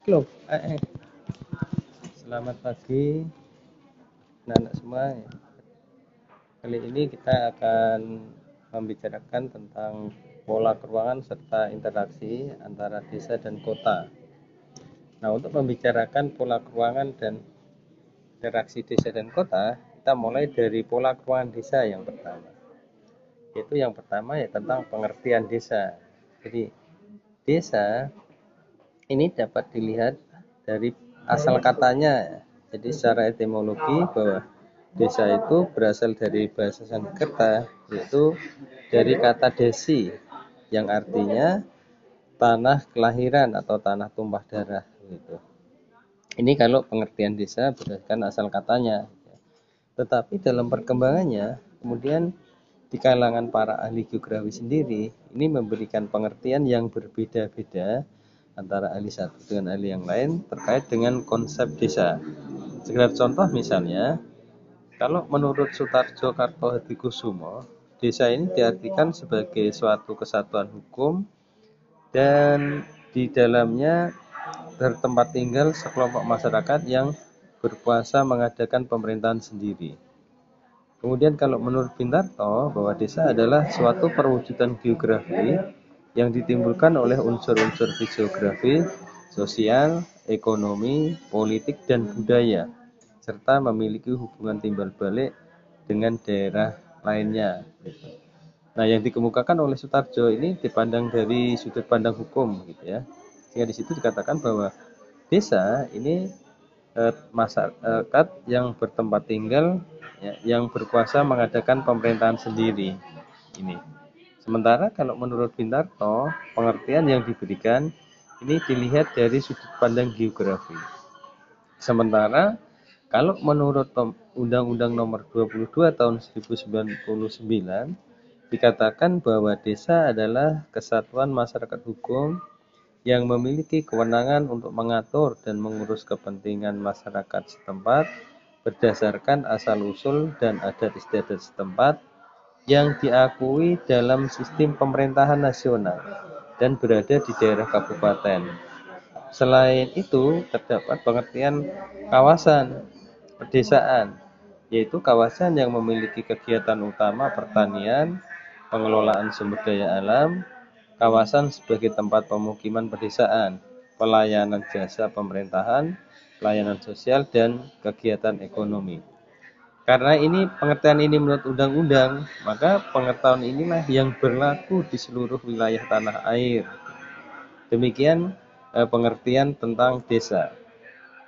Halo, eh, eh. selamat pagi anak-anak semua. Kali ini kita akan membicarakan tentang pola keuangan serta interaksi antara desa dan kota. Nah, untuk membicarakan pola keuangan dan interaksi desa dan kota, kita mulai dari pola keuangan desa yang pertama. Yaitu yang pertama ya tentang pengertian desa. Jadi, desa ini dapat dilihat dari asal katanya. Jadi secara etimologi bahwa desa itu berasal dari bahasa Sanskerta yaitu dari kata desi yang artinya tanah kelahiran atau tanah tumpah darah gitu. Ini kalau pengertian desa berdasarkan asal katanya. Tetapi dalam perkembangannya kemudian di kalangan para ahli geografi sendiri ini memberikan pengertian yang berbeda-beda antara ahli satu dengan ahli yang lain terkait dengan konsep desa. Sekedar contoh misalnya, kalau menurut Sutarjo Kartohadikusumo, desa ini diartikan sebagai suatu kesatuan hukum dan di dalamnya bertempat tinggal sekelompok masyarakat yang berpuasa mengadakan pemerintahan sendiri. Kemudian kalau menurut Pintarto bahwa desa adalah suatu perwujudan geografi yang ditimbulkan oleh unsur-unsur fisiografi, sosial, ekonomi, politik, dan budaya, serta memiliki hubungan timbal balik dengan daerah lainnya. Nah, yang dikemukakan oleh Sutarjo ini dipandang dari sudut pandang hukum, gitu ya. Sehingga di situ dikatakan bahwa desa ini eh, masyarakat yang bertempat tinggal, ya, yang berkuasa mengadakan pemerintahan sendiri. Ini. Sementara kalau menurut Pintarto, pengertian yang diberikan ini dilihat dari sudut pandang geografi. Sementara kalau menurut Undang-Undang Nomor 22 Tahun 1999 dikatakan bahwa desa adalah kesatuan masyarakat hukum yang memiliki kewenangan untuk mengatur dan mengurus kepentingan masyarakat setempat berdasarkan asal-usul dan adat istiadat setempat yang diakui dalam sistem pemerintahan nasional dan berada di daerah kabupaten. Selain itu, terdapat pengertian kawasan pedesaan, yaitu kawasan yang memiliki kegiatan utama pertanian, pengelolaan sumber daya alam, kawasan sebagai tempat pemukiman pedesaan, pelayanan jasa pemerintahan, pelayanan sosial, dan kegiatan ekonomi. Karena ini pengertian ini menurut undang-undang, maka pengetahuan inilah yang berlaku di seluruh wilayah tanah air. Demikian eh, pengertian tentang desa.